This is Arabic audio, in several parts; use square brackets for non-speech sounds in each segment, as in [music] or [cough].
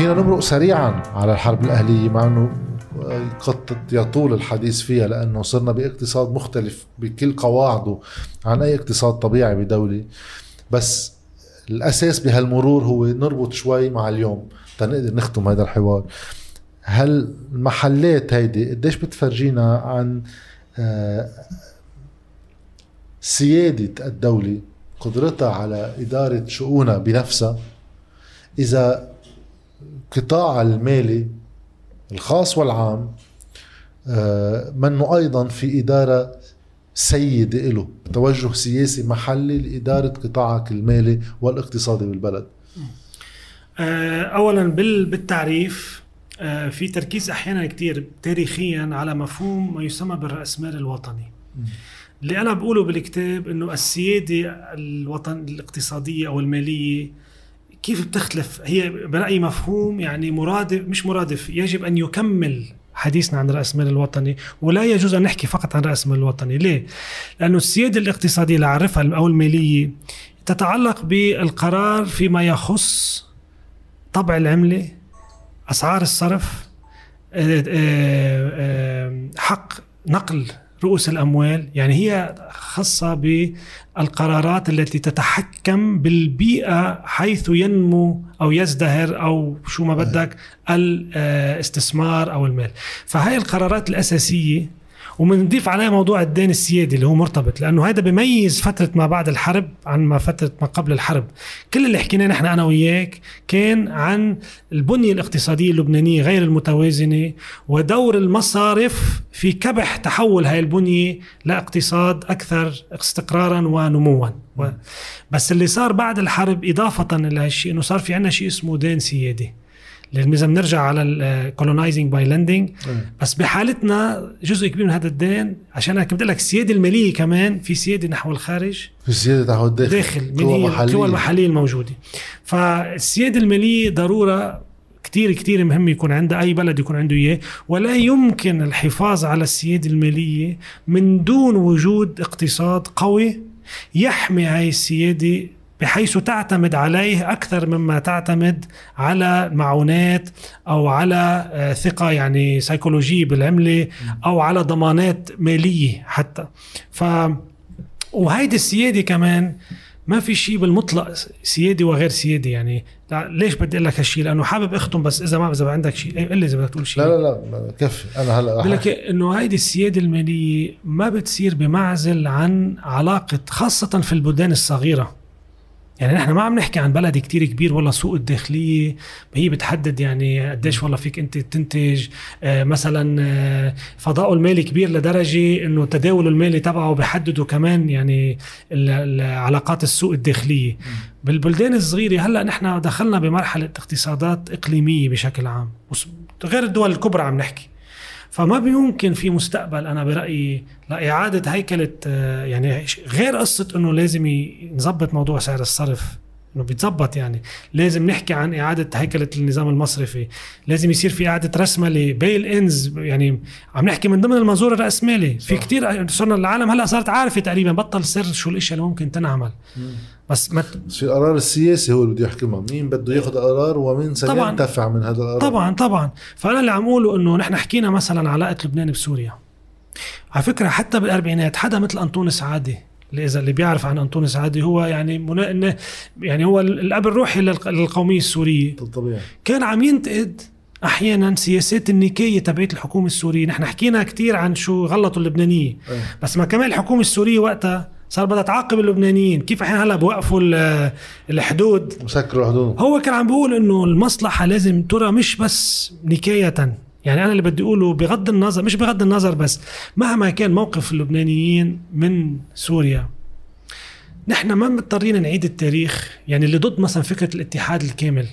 فينا نمرق سريعا على الحرب الأهلية مع أنه قد يطول الحديث فيها لأنه صرنا باقتصاد مختلف بكل قواعده عن أي اقتصاد طبيعي بدولة. بس الأساس بهالمرور هو نربط شوي مع اليوم تنقدر نختم هذا الحوار. هل المحلات هيدي قديش بتفرجينا عن آه، سيادة الدولة قدرتها على إدارة شؤونها بنفسها؟ إذا قطاع المالي الخاص والعام آه، منه أيضا في إدارة سيدة له توجه سياسي محلي لإدارة قطاعك المالي والاقتصادي بالبلد. آه، أولا بالتعريف آه، في تركيز أحيانا كتير تاريخيا على مفهوم ما يسمى بالرأسمال الوطني. اللي أنا بقوله بالكتاب أنه السيادة الوطن الاقتصادية أو المالية كيف بتختلف هي برأيي مفهوم يعني مرادف مش مرادف يجب أن يكمل حديثنا عن رأس المال الوطني ولا يجوز أن نحكي فقط عن رأس المال الوطني ليه؟ لأنه السيادة الاقتصادية اللي أعرفها أو المالية تتعلق بالقرار فيما يخص طبع العملة أسعار الصرف آه، آه، آه، حق نقل رؤوس الأموال يعني هي خاصة بالقرارات التي تتحكم بالبيئة حيث ينمو أو يزدهر أو شو ما بدك الاستثمار أو المال. فهي القرارات الأساسية وبنضيف عليها موضوع الدين السيادي اللي هو مرتبط لأنه هذا بيميز فترة ما بعد الحرب عن ما فترة ما قبل الحرب. كل اللي حكيناه نحن أنا وياك كان عن البنية الاقتصادية اللبنانية غير المتوازنة ودور المصارف في كبح تحول هاي البنية لاقتصاد أكثر استقرارا ونموا. بس اللي صار بعد الحرب إضافة إلى هالشيء إنه صار في عندنا شيء اسمه دين سيادي. لازم إذا بنرجع على colonizing by lending بس بحالتنا جزء كبير من هذا الدين عشان أنا بدي لك السياده الماليه كمان في سيادة نحو الخارج. في سيادة نحو الداخل داخل من هي القوى المحلية الموجودة. فالسيادة الماليه ضرورة كتير كتير مهم يكون عند أي بلد يكون عنده إياه. ولا يمكن الحفاظ على السيادة المالية من دون وجود اقتصاد قوي يحمي هاي السيادة بحيث تعتمد عليه أكثر مما تعتمد على معونات أو على آه، ثقة يعني سيكولوجيه بالعملة أو على ضمانات مالية حتى. ف وهيدي السيادة كمان ما في شيء بالمطلق سيادي وغير سيادي يعني. ليش بدي أقول لك هالشيء لأنه حابب أختم بس إذا ما إذا عندك شيء قل لي إذا بدك تقول شيء لا لا لا كفي. أنا هلا بقول لك إنه هيدي السيادة المالية ما بتصير بمعزل عن علاقة خاصة في البلدان الصغيرة. يعني نحن ما عم نحكي عن بلد كتير كبير والله سوق الداخلية هي بتحدد يعني قديش والله فيك انت تنتج آه مثلا آه فضاؤه المالي كبير لدرجة انه تداول المالي تبعه بحدده كمان يعني علاقات السوق الداخلية. بالبلدان الصغيرة هلأ نحن دخلنا بمرحلة اقتصادات إقليمية بشكل عام غير الدول الكبرى عم نحكي. فما بيمكن في مستقبل أنا برأيي لإعادة هيكلة آه، يعني غير قصة إنه لازم نظبط موضوع سعر الصرف إنه بيتظبط يعني. لازم نحكي عن إعادة هيكلة النظام المصرفي. لازم يصير في إعادة رسمله بيل انز يعني عم نحكي من ضمن المنظور الرأسمالي. في كتير صرنا العالم هلأ صارت عارفة تقريبا بطل سر شو الاشياء اللي ممكن تنعمل. بس ما في القرار السياسي هو اللي بده يحكمها. مين بده ياخذ قرار ومين سينتفع من هذا القرار؟ طبعا طبعا. فأنا اللي عم أقوله إنه نحن حكينا مثلا علاقة لبنان بسوريا. على فكرة حتى بالأربعينات حدا مثل انطونس عادي اللي إذا اللي بيعرف عن انطونس عادي هو يعني منا... يعني هو الأب الروحي للقومية السورية. طبيعي. كان عم ينتقد أحيانا سياسات النكاية تبعت الحكومة السورية. نحن حكينا كثير عن شو غلطوا اللبنانيه أيه. بس ما كمان الحكومة السورية وقتها صار بدها تعاقب اللبنانيين. كيف إحنا هلا بوقفوا الحدود؟ مسكروا الحدود. هو كان عم بيقول إنه المصلحة لازم ترى مش بس نكاية. يعني أنا اللي بدي أقوله بغض النظر مش بغض النظر بس مهما كان موقف اللبنانيين من سوريا نحن ما مضطرين نعيد التاريخ يعني اللي ضد مثلا فكرة الاتحاد الكامل.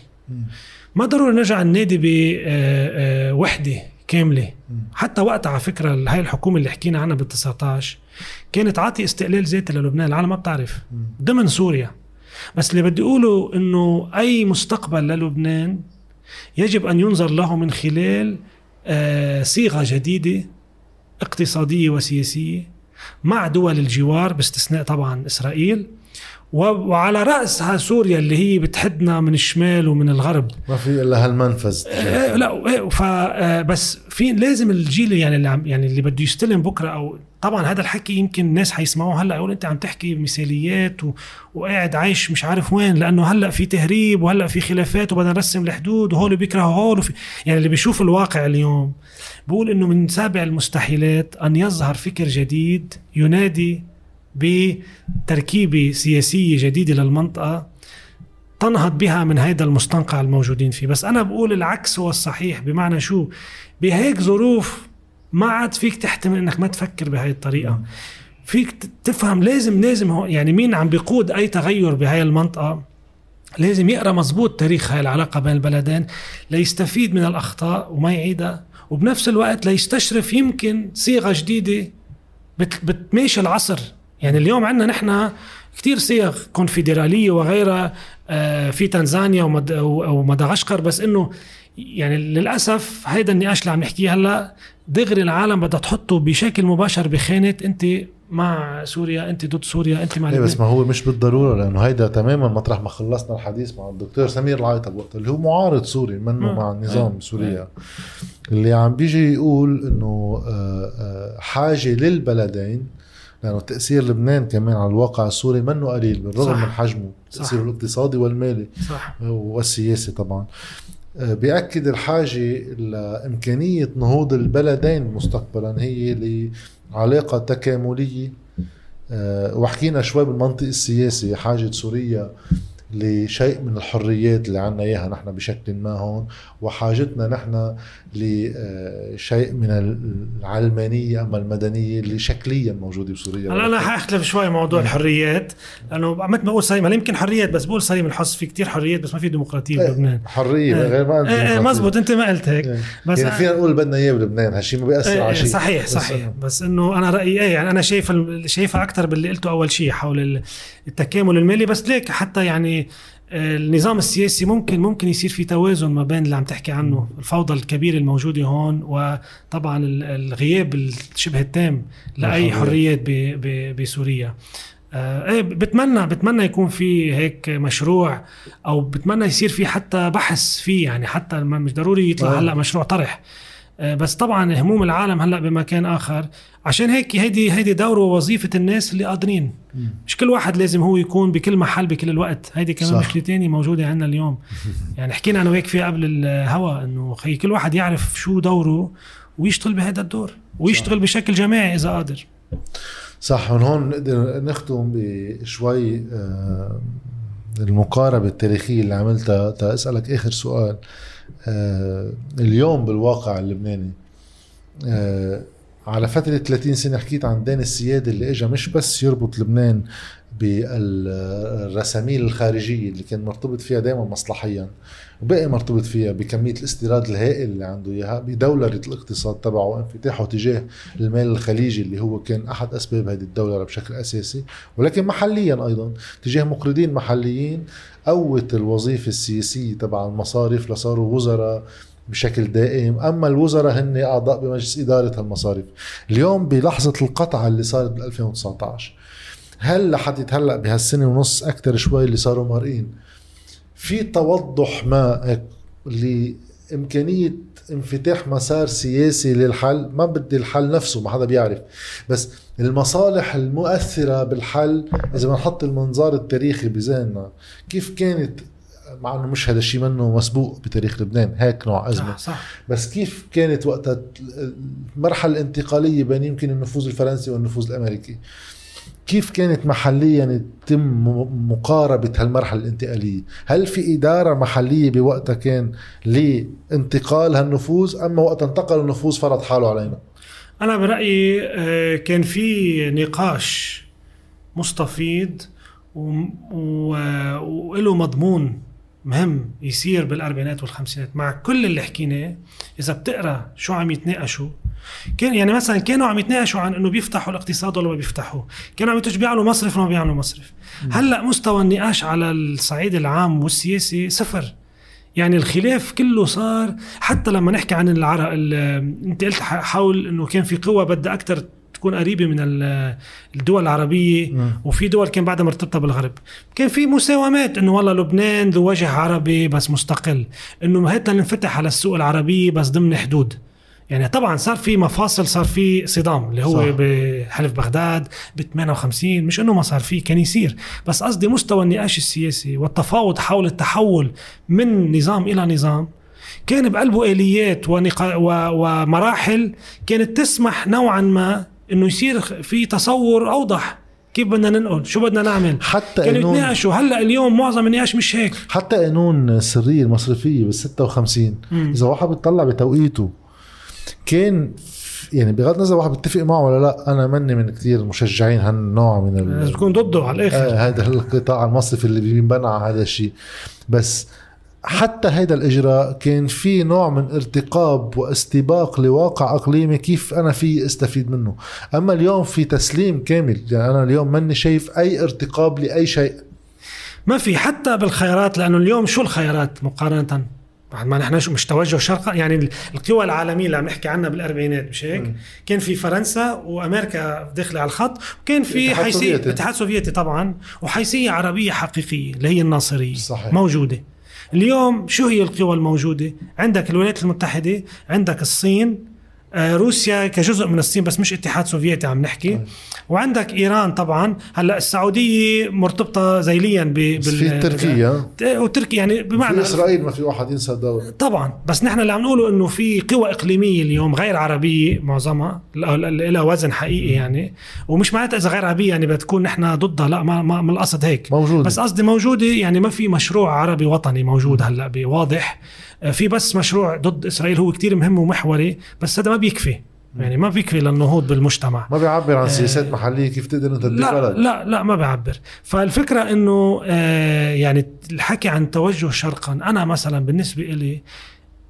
ما ضروري نرجع النادي بوحده آه، آه، كاملة. حتى وقتها على فكرة هاي الحكومة اللي حكينا عنها بال 19 كانت تعطي استقلال ذاتي للبنان العالم ما بتعرف. ضمن سوريا. بس اللي بدي أقوله إنه أي مستقبل للبنان يجب أن ينظر له من خلال آه، صيغة جديدة اقتصادية وسياسية مع دول الجوار باستثناء طبعا إسرائيل. وعلى رأسها سوريا اللي هي بتحدنا من الشمال ومن الغرب. ما في إلا هالمنفذ. آه لا ف بس في لازم الجيل يعني اللي عم يعني اللي بده يستلم بكرة أو طبعا هذا الحكي يمكن الناس حيسمعوه هلأ. يقول أنت عم تحكي مثاليات و... وقاعد عايش مش عارف وين لأنه هلأ في تهريب وهلأ في خلافات وبدنا نرسم الحدود وهول بيكرهوا هول وفي... يعني اللي بيشوف الواقع اليوم بقول إنه من سابع المستحيلات أن يظهر فكر جديد ينادي بتركيبه سياسيه جديده للمنطقة تنهض بها من هيدا المستنقع الموجودين فيه. بس أنا بقول العكس هو الصحيح بمعنى شو؟ بهيك ظروف ما عاد فيك تحتمل إنك ما تفكر بهاي الطريقة. فيك تفهم لازم لازم هو يعني مين عم بيقود أي تغير بهاي المنطقة؟ لازم يقرأ مزبوط تاريخ هاي العلاقة بين البلدين ليستفيد من الأخطاء وما يعيدها وبنفس الوقت ليستشرف يمكن صيغة جديدة بتماشي العصر. يعني اليوم عندنا نحن كثير صيغ كونفدرالية وغيرها آه، في تنزانيا ومدغشقر بس إنه يعني للأسف هيدا النقاش اللي عم نحكيه هلأ دغري العالم بدها تحطه بشكل مباشر بخانة أنت مع سوريا أنت ضد سوريا أنت مع لبنان بس ما هو مش بالضرورة لأنه هيدا تماما مطرح ما خلصنا الحديث مع الدكتور سمير العيطة وقت اللي هو معارض سوري منه مع النظام سوريا. اللي عم بيجي يقول إنه آه، آه، حاجة للبلدين لأنه تأثير لبنان كمان على الواقع السوري منه قليل بالرغم صح. من حجمه تأثيره الاقتصادي والمالي صح. والسياسي طبعا آه، بيأكد الحاجة لإمكانية نهوض البلدين مستقبلا هي لعلاقة تكاملية آه، وحكينا شوي بالمنطق السياسي حاجة سوريا لشيء من الحريات اللي عنا إياها نحن بشكل ما هون وحاجتنا نحن لشيء من العلمانية أما المدنية اللي شكليا موجودة بسوريا. هلا أنا حاختلف شوي موضوع الحريات لأنه مثل ما بقول صريم يمكن حريات بس بقول صريم الحظ في كتير حريات بس ما في ديمقراطية إيه بلبنان. حرية إيه غير ما إيه إيه مزبوط أنت ما قلت هيك. إيه. بس يعني فينا نقول بدنا إياه بلبنان هالشيء ما بيأثر إيه على شيء. صحيح صحيح. بس, بس إنه أنا رأيي إيه يعني أنا شايف شايفها أكثر باللي قلته أول شيء حول التكامل المالي بس ليك حتى يعني النظام السياسي ممكن ممكن يصير في توازن ما بين اللي عم تحكي عنه الفوضى الكبيرة الموجودة هون وطبعا الغياب الشبه التام لأي حريات بسوريا. آه إيه بتمنى بتمنى يكون في هيك مشروع أو بتمنى يصير في حتى بحث فيه يعني حتى مش ضروري يطلع آه. هلأ مشروع طرح. بس طبعا هموم العالم هلأ بمكان آخر. عشان هيك هيدي هيدي دور ووظيفة الناس اللي قادرين. مش كل واحد لازم هو يكون بكل محل بكل الوقت. هيدي كمان. مشكلة تانية موجودة عندنا اليوم. [laughs] يعني حكينا أنا وياك فيها قبل الهوا إنه خي كل واحد يعرف شو دوره ويشتغل بهذا الدور ويشتغل صح. بشكل جماعي إذا قادر. صح من هون نقدر نختم بشوي آه، المقاربة التاريخية اللي عملتها. تأسألك آخر سؤال. آه، اليوم بالواقع اللبناني آه، على فترة 30 سنة حكيت عن دين السيادة اللي اجى مش بس يربط لبنان بالرساميل الخارجية اللي كان مرتبط فيها دائما مصلحيا وبقي مرتبط فيها بكمية الاستيراد الهائل اللي عنده إياها بدولرة الاقتصاد تبعه وانفتاحه تجاه المال الخليجي اللي هو كان أحد أسباب هذه الدولرة بشكل أساسي ولكن محليا أيضا تجاه مقرضين محليين قوت الوظيفة السياسية تبع المصارف لصاروا وزراء بشكل دائم. أما الوزراء هن أعضاء بمجلس إدارة المصارف اليوم بلحظة القطعه اللي صارت بال 2019 هل لحد هلأ بهالسنة ونص أكثر شوي اللي صاروا مرئين في توضح ما لإمكانية انفتاح مسار سياسي للحل. ما بدي الحل نفسه ما حدا بيعرف. بس المصالح المؤثرة بالحل إذا بنحط المنظار التاريخي بذهننا كيف كانت مع إنه مش هذا الشيء منه مسبوق بتاريخ لبنان هيك نوع أزمة. صح صح. بس كيف كانت وقتها المرحلة الانتقالية بين يمكن النفوذ الفرنسي والنفوذ الأمريكي؟ كيف كانت محليا يتم مقاربة هالمرحلة الانتقالية؟ هل في إدارة محلية بوقتها كان لانتقال هالنفوذ أما وقت انتقل النفوذ فرض حاله علينا؟ أنا برأيي آه، كان في نقاش مستفيض وله مضمون مهم يصير بالأربعينات والخمسينات مع كل اللي حكيناه. إذا بتقرأ شو عم يتناقشوا كان يعني مثلا كانوا عم يتناقشوا عن إنه بيفتحوا الاقتصاد ولا ما بيفتحوه. كانوا عم بيعملوا مصرف ولا ما بيعملوا مصرف. هلأ مستوى النقاش على الصعيد العام والسياسي صفر. يعني الخلاف كله صار حتى لما نحكي عن العرق انت قلت حول إنه كان في قوة بدها أكثر تكون قريبة من ال- الدول العربية. وفي دول كان بعدها مرتبطة بالغرب كان في مساومات إنه والله لبنان ذو وجه عربي بس مستقل إنه هات ننفتح على السوق العربي بس ضمن حدود يعني طبعا صار في مفاصل صار في صدام اللي هو صح. بحلف بغداد ب 58 مش إنه ما صار في كان يصير بس قصدي مستوى النقاش السياسي والتفاوض حول التحول من نظام إلى نظام كان بقلبه آليات ونقا و... ومراحل كانت تسمح نوعا ما إنه يصير في تصور أوضح. كيف بدنا ننقل؟ شو بدنا نعمل؟ حتى كانوا قانون يتناقشوا. هلأ اليوم معظم النقاش مش هيك. حتى قانون السريه المصرفيه بال 56 مم. إذا واحد بيطلع بتوقيته كان يعني بغض النظر واحد بيتفق معه ولا لأ أنا مني من كثير مشجعين هالنوع من ال... تكون ضده على الآخر. آه هذا القطاع المصرفي اللي بينبنى على هذا الشيء. بس حتى هذا الإجراء كان في نوع من ارتقاب واستباق لواقع إقليمي كيف أنا في أستفيد منه أما اليوم في تسليم كامل يعني أنا اليوم ماني شايف أي ارتقاب لأي شيء ما في حتى بالخيارات لأنه اليوم شو الخيارات مقارنة بعد ما نحن مش توجه شرقا يعني ال- القوى العالمية اللي عم نحكي عنها بالأربعينات مش هيك؟ كان في فرنسا وأمريكا داخلة على الخط وكان في حيثيه. الاتحاد السوفيتي طبعا وحيثية عربية حقيقية اللي هي الناصرية صحيح. موجودة اليوم شو هي القوى الموجودة؟ عندك الولايات المتحدة، عندك الصين روسيا كجزء من الصين بس مش اتحاد سوفيتي عم نحكي. طيب. وعندك إيران طبعا. هلأ السعودية مرتبطة زيليا ب بس في تركيا؟ وتركيا يعني في بمعنى إسرائيل ما في واحد ينسى الدور طبعا. بس نحن اللي عم نقوله إنه في قوى إقليمية اليوم غير عربية معظمها لها وزن حقيقي يعني. ومش معناتها إذا غير عربية يعني بتكون نحن ضدها لا ما ما, ما القصد هيك. موجود بس قصدي موجودة يعني ما في مشروع عربي وطني موجود هلأ واضح آه، في بس مشروع ضد إسرائيل هو كتير مهم ومحوري بس هذا ما بيكفي. يعني ما بيكفي للنهوض بالمجتمع. ما بيعبر عن سياسات محلية كيف تقدر أنت لا بلد لا لا ما بعبر فالفكرة إنه آه يعني الحكي عن توجه شرقا أنا مثلا بالنسبة إلي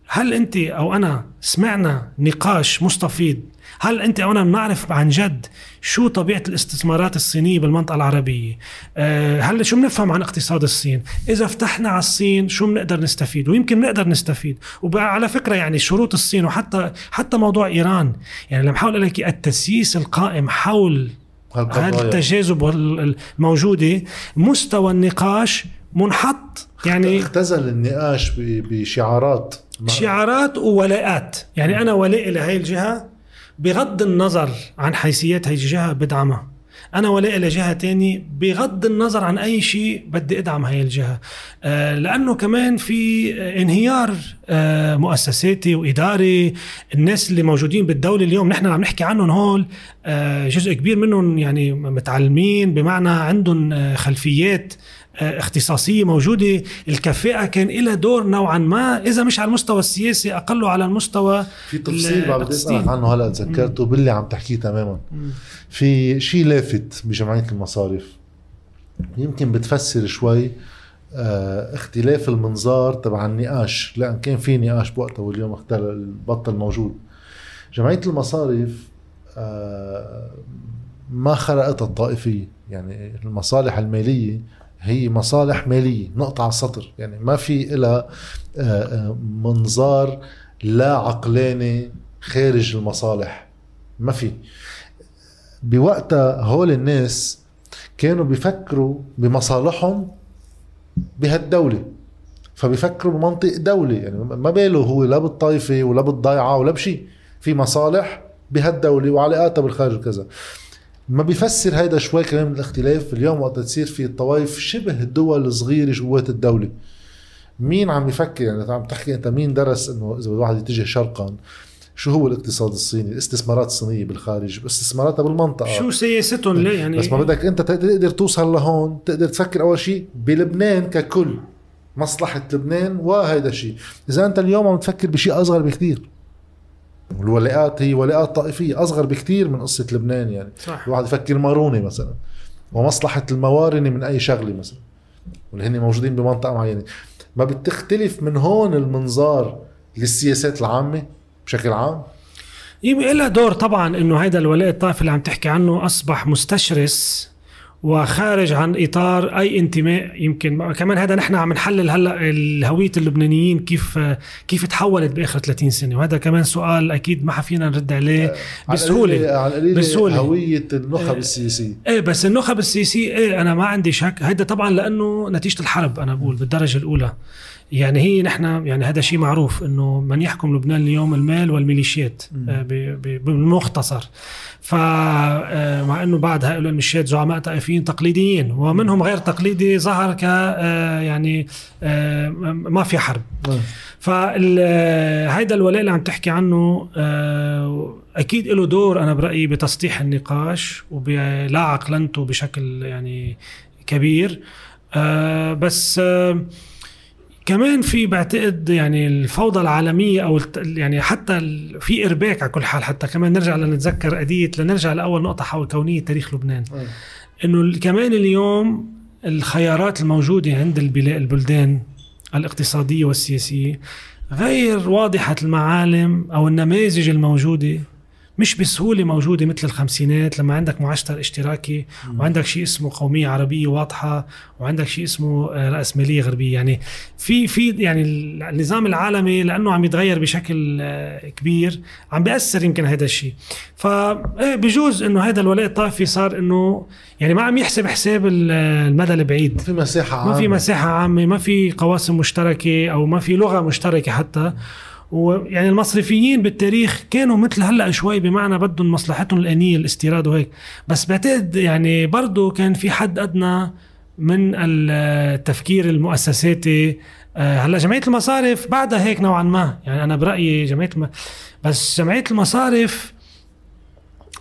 هل انت أو انا سمعنا نقاش مستفيض؟ هل انت أو أنا بنعرف عن جد شو طبيعة الاستثمارات الصينية بالمنطقة العربية؟ آه، هل شو بنفهم عن اقتصاد الصين؟ إذا فتحنا على الصين شو بنقدر نستفيد؟ ويمكن نقدر نستفيد. وعلى فكرة يعني شروط الصين وحتى حتى موضوع إيران يعني لما بحاول أقول لك التسييس القائم حول هالقضايا. التجاذب الموجودة مستوى النقاش منحط. يعني اختزل النقاش بشعارات. شعارات وولاءات. يعني أنا ولاء لهي الجهة بغض النظر عن حيثيات هي الجهة بدعمها. أنا ولاء لجهة تاني بغض النظر عن أي شيء بدي أدعم هاي الجهة. آه لأنه كمان في انهيار آه مؤسساتي وإداري الناس اللي موجودين بالدولة اليوم نحن عم نحكي عنهم هول آه جزء كبير منهم يعني متعلمين بمعنى عندهم خلفيات اختصاصية موجودة. الكفاءه كان لها دور نوعا ما إذا مش على المستوى السياسي اقله على المستوى في تفصيل بدي. اسالك عنه هلا تذكرته باللي عم تحكيه تماما. في شيء لافت بجمعية المصارف. يمكن بتفسر شوي آه، اختلاف المنظار تبع النقاش لأن كان في نقاش بوقتها واليوم اختل بطل موجود. جمعية المصارف آه، ما خلقتها الطائفية. يعني المصالح المالية هي مصالح مالية نقطة على السطر. يعني ما في لها آه، آه، منظار لا عقلاني خارج المصالح. ما في. بوقتها هول الناس كانوا بيفكروا بمصالحهم بهالدولة. فبيفكروا بمنطق دولة. يعني ما باله هو لا بالطائفة ولا بالضيعة ولا بشيء في مصالح بهالدولة وعلاقاتها بالخارج وكذا. ما بيفسر هيدا شوي كمان من الاختلاف اليوم وقت تصير في الطوائف شبه الدول الصغيرة جوات الدولة. مين عم يفكر؟ يعني عم تحكي أنت مين درس إنه إذا الواحد يتجه شرقا شو هو الاقتصاد الصيني؟ الاستثمارات الصينية بالخارج استثماراتها بالمنطقة. شو سياستهم ليه؟ يعني بس ما بدك أنت تقدر توصل لهون تقدر تفكر أول شيء بلبنان ككل مصلحة لبنان وهيدا الشيء إذا أنت اليوم عم تفكر بشيء أصغر بكثير الولاءات هي ولاءات طائفية أصغر بكثير من قصة لبنان يعني. صح. الواحد يفكر مارونة مثلا ومصلحة الموارنة من أي شغلة مثلا واللي هن موجودين بمنطقة معينة. ما بتختلف من هون المنظار للسياسات العامة بشكل عام؟ يبقى لها دور طبعا إنه هيدا الولاء الطائفي اللي عم تحكي عنه أصبح مستشرس وخارج عن إطار أي انتماء يمكن. كمان هذا نحن عم نحلل هلأ هويه اللبنانيين كيف كيف تحولت بآخر 30 سنة. وهذا كمان سؤال أكيد ما فينا نرد عليه بسهولة على بسهولة. هوية النخب السياسية. إيه بس النخب السياسية إيه أنا ما عندي شك. هذا طبعا لأنه نتيجة الحرب أنا بقول بالدرجة الأولى. يعني هي نحن يعني هذا شيء معروف إنه من يحكم لبنان اليوم المال والميليشيات آه، بالمختصر. فمع آه، إنه بعد هؤلاء الميليشيات زعماء طائفيين تقليديين ومنهم غير تقليدي ظهر ك آه، يعني ما في حرب. فهيدا الولاء اللي عم تحكي عنه أكيد له دور أنا برأيي بتسطيح النقاش وبلا عقلنته بشكل يعني كبير. بس كمان في بعتقد يعني الفوضى العالمية أو يعني حتى في إرباك على كل حال حتى كمان نرجع لنتذكر قضيه لنرجع لأول نقطة حول كونيه تاريخ لبنان. إنه كمان اليوم الخيارات الموجودة عند البلدان الاقتصادية والسياسية غير واضحة المعالم أو النماذج الموجودة مش بسهولة موجودة مثل الخمسينات لما عندك معسكر اشتراكي وعندك شيء اسمه قومية عربية واضحة وعندك شيء اسمه آه، راسماليه غربية. يعني في في يعني النظام العالمي لأنه عم يتغير بشكل آه، كبير عم بيأثر يمكن هذا الشيء. فبجوز إيه، إنه هذا الولاء الطائفي صار إنه يعني ما عم يحسب حساب المدى البعيد. في مساحة عامه ما في مساحة عامة ما في قواسم مشتركة أو ما في لغة مشتركة حتى. ويعني المصرفيين بالتاريخ كانوا مثل هلأ شوي بمعنى بدهم مصلحتهم الآنية الاستيراد وهيك. بس بعتقد يعني برضه كان في حد أدنى من التفكير المؤسساتي. آه، هلأ جمعية المصارف بعدها هيك نوعا ما يعني أنا برأيي جمعية الم... بس جمعية المصارف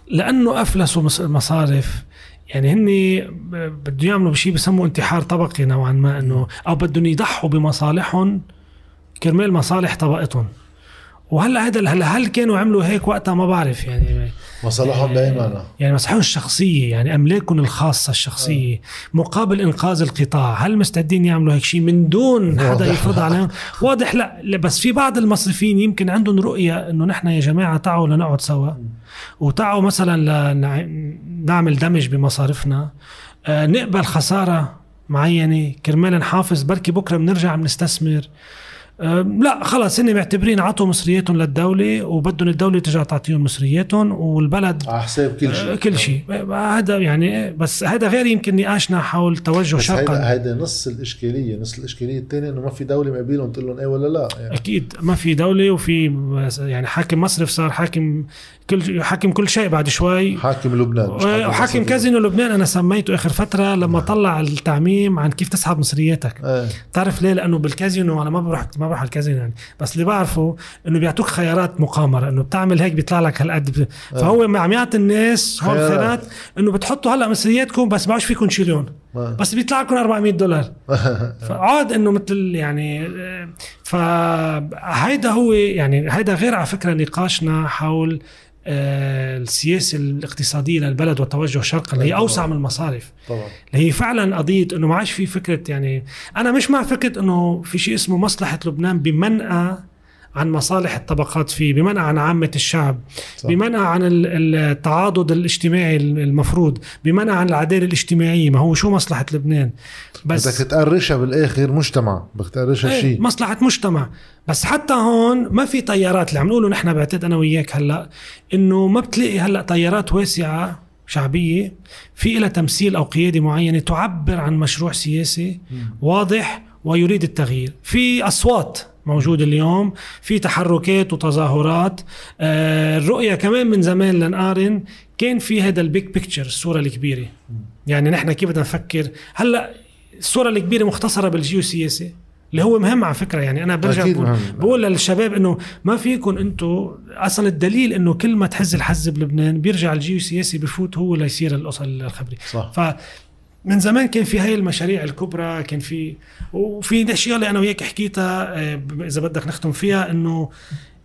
لأنه أفلسوا المصارف يعني هن بدهم يعملوا بشيء بسموه انتحار طبقي نوعا ما إنه أو بدهم يضحوا بمصالحهم كرمال مصالح طبقتهم. وهلأ هذا هلأ هل كانوا عملوا هيك وقتها؟ ما بعرف يعني. مصالحهم دائما يعني مصالحهم الشخصية يعني أملاكهم الخاصة الشخصية أه. مقابل إنقاذ القطاع. هل مستعدين يعملوا هيك شيء من دون حدا يفرض عليهم؟ واضح لا بس في بعض المصرفين يمكن عندهم رؤية إنه نحن يا جماعة تعوا لنقعد سوا. وتعوا مثلا لنعمل دمج بمصارفنا. آه، نقبل خسارة معينة. كرمال نحافظ. بركي بكرة بنرجع بنستثمر. لا خلص هن معتبرين عطوا مصرياتهم للدولة وبدهم الدولة ترجع تعطيهم مصرياتهم والبلد على حساب كل شيء. كل شيء. هذا يعني بس هذا غير يمكن نقاشنا حول توجه شرقا. هذا هيدا نص الإشكالية نص الإشكالية الثانية إنه ما في دولة مقابلهم تقول لهم إيه ولا لا يعني. أكيد ما في دولة وفي يعني حاكم مصرف صار حاكم كل حاكم كل شيء بعد شوي. حاكم لبنان وحاكم كازينو لبنان أنا سميته آخر فترة لما طلع التعميم عن كيف تسحب مصرياتك. إيه. تعرف ليه؟ لأنه بالكازينو أنا ما بروح ما بروح على الكازينو يعني. بس اللي بعرفه إنه بيعطوك خيارات مقامرة إنه بتعمل هيك بيطلع لك هالقد. إيه. فهو عم يعطي الناس هول الخيارات إنه بتحطوا هلأ مصرياتكم بس ما فيكم تشيلون بس بيطلع لكم 400 دولار. [laughs] فعاد إنه مثل يعني فهيدا هو يعني هيدا غير على فكرة نقاشنا حول آه، السياسة الاقتصادية للبلد والتوجه شرقا اللي هي أوسع من المصارف. طبعا. اللي هي فعلا قضية إنه ما عادش في فكرة يعني أنا مش مع فكرة إنه في شيء اسمه مصلحة لبنان بمنأى عن مصالح الطبقات فيه بمنع عن عامة الشعب صح. بمنع عن التعاضد الاجتماعي المفروض بمنع عن العدالة الاجتماعية. ما هو شو مصلحة لبنان؟ بس بدك تقرشها بالآخر مجتمع بدك تقرشها إيه شيء. مصلحة مجتمع. بس حتى هون ما في طيارات. اللي عم نقوله نحن بعتقد أنا وياك هلأ إنه ما بتلاقي هلأ طيارات واسعة شعبية في لها تمثيل أو قيادة معينة تعبر عن مشروع سياسي واضح ويريد التغيير. في أصوات موجود اليوم في تحركات وتظاهرات. آه الرؤية كمان من زمان لنقارن كان في هذا big picture الصورة الكبيرة. يعني نحن كيف بدنا نفكر؟ هلأ الصورة الكبيرة مختصرة بالجيوسياسي اللي هو مهم على فكرة. يعني أنا برجع بقول, بقول للشباب إنه ما فيكم أنتم أصلا الدليل إنه كل ما تحز الحز بلبنان بيرجع الجيوسياسي بفوت هو ليصير القصة الخبري. صح. من زمان كان في هاي المشاريع الكبرى كان في وفي الاشياء اللي أنا وياك حكيتها آه، إذا بدك نختم فيها إنه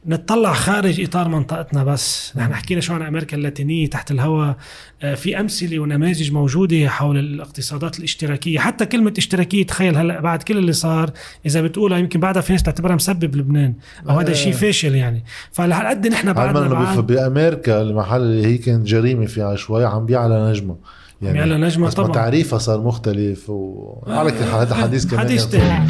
نطلع خارج إطار منطقتنا بس. نحن حكينا شو عن أمريكا اللاتينية تحت الهواء آه، في أمثلة ونماذج موجودة حول الاقتصادات الاشتراكية. حتى كلمة اشتراكية تخيل هلأ بعد كل اللي صار إذا بتقولها يمكن بعدها في ناس تعتبرها مسبب لبنان أو هذا شيء فاشل يعني. فلهالقد نحن بعدنا بعد. بامريكا المحل اللي هي كانت جريمة فيها شوي عم بيعلى نجمة. يعني نجمة بس طبعا تعريفها صار مختلف وعلى كل حال هذا حديث كمان حديث. تاني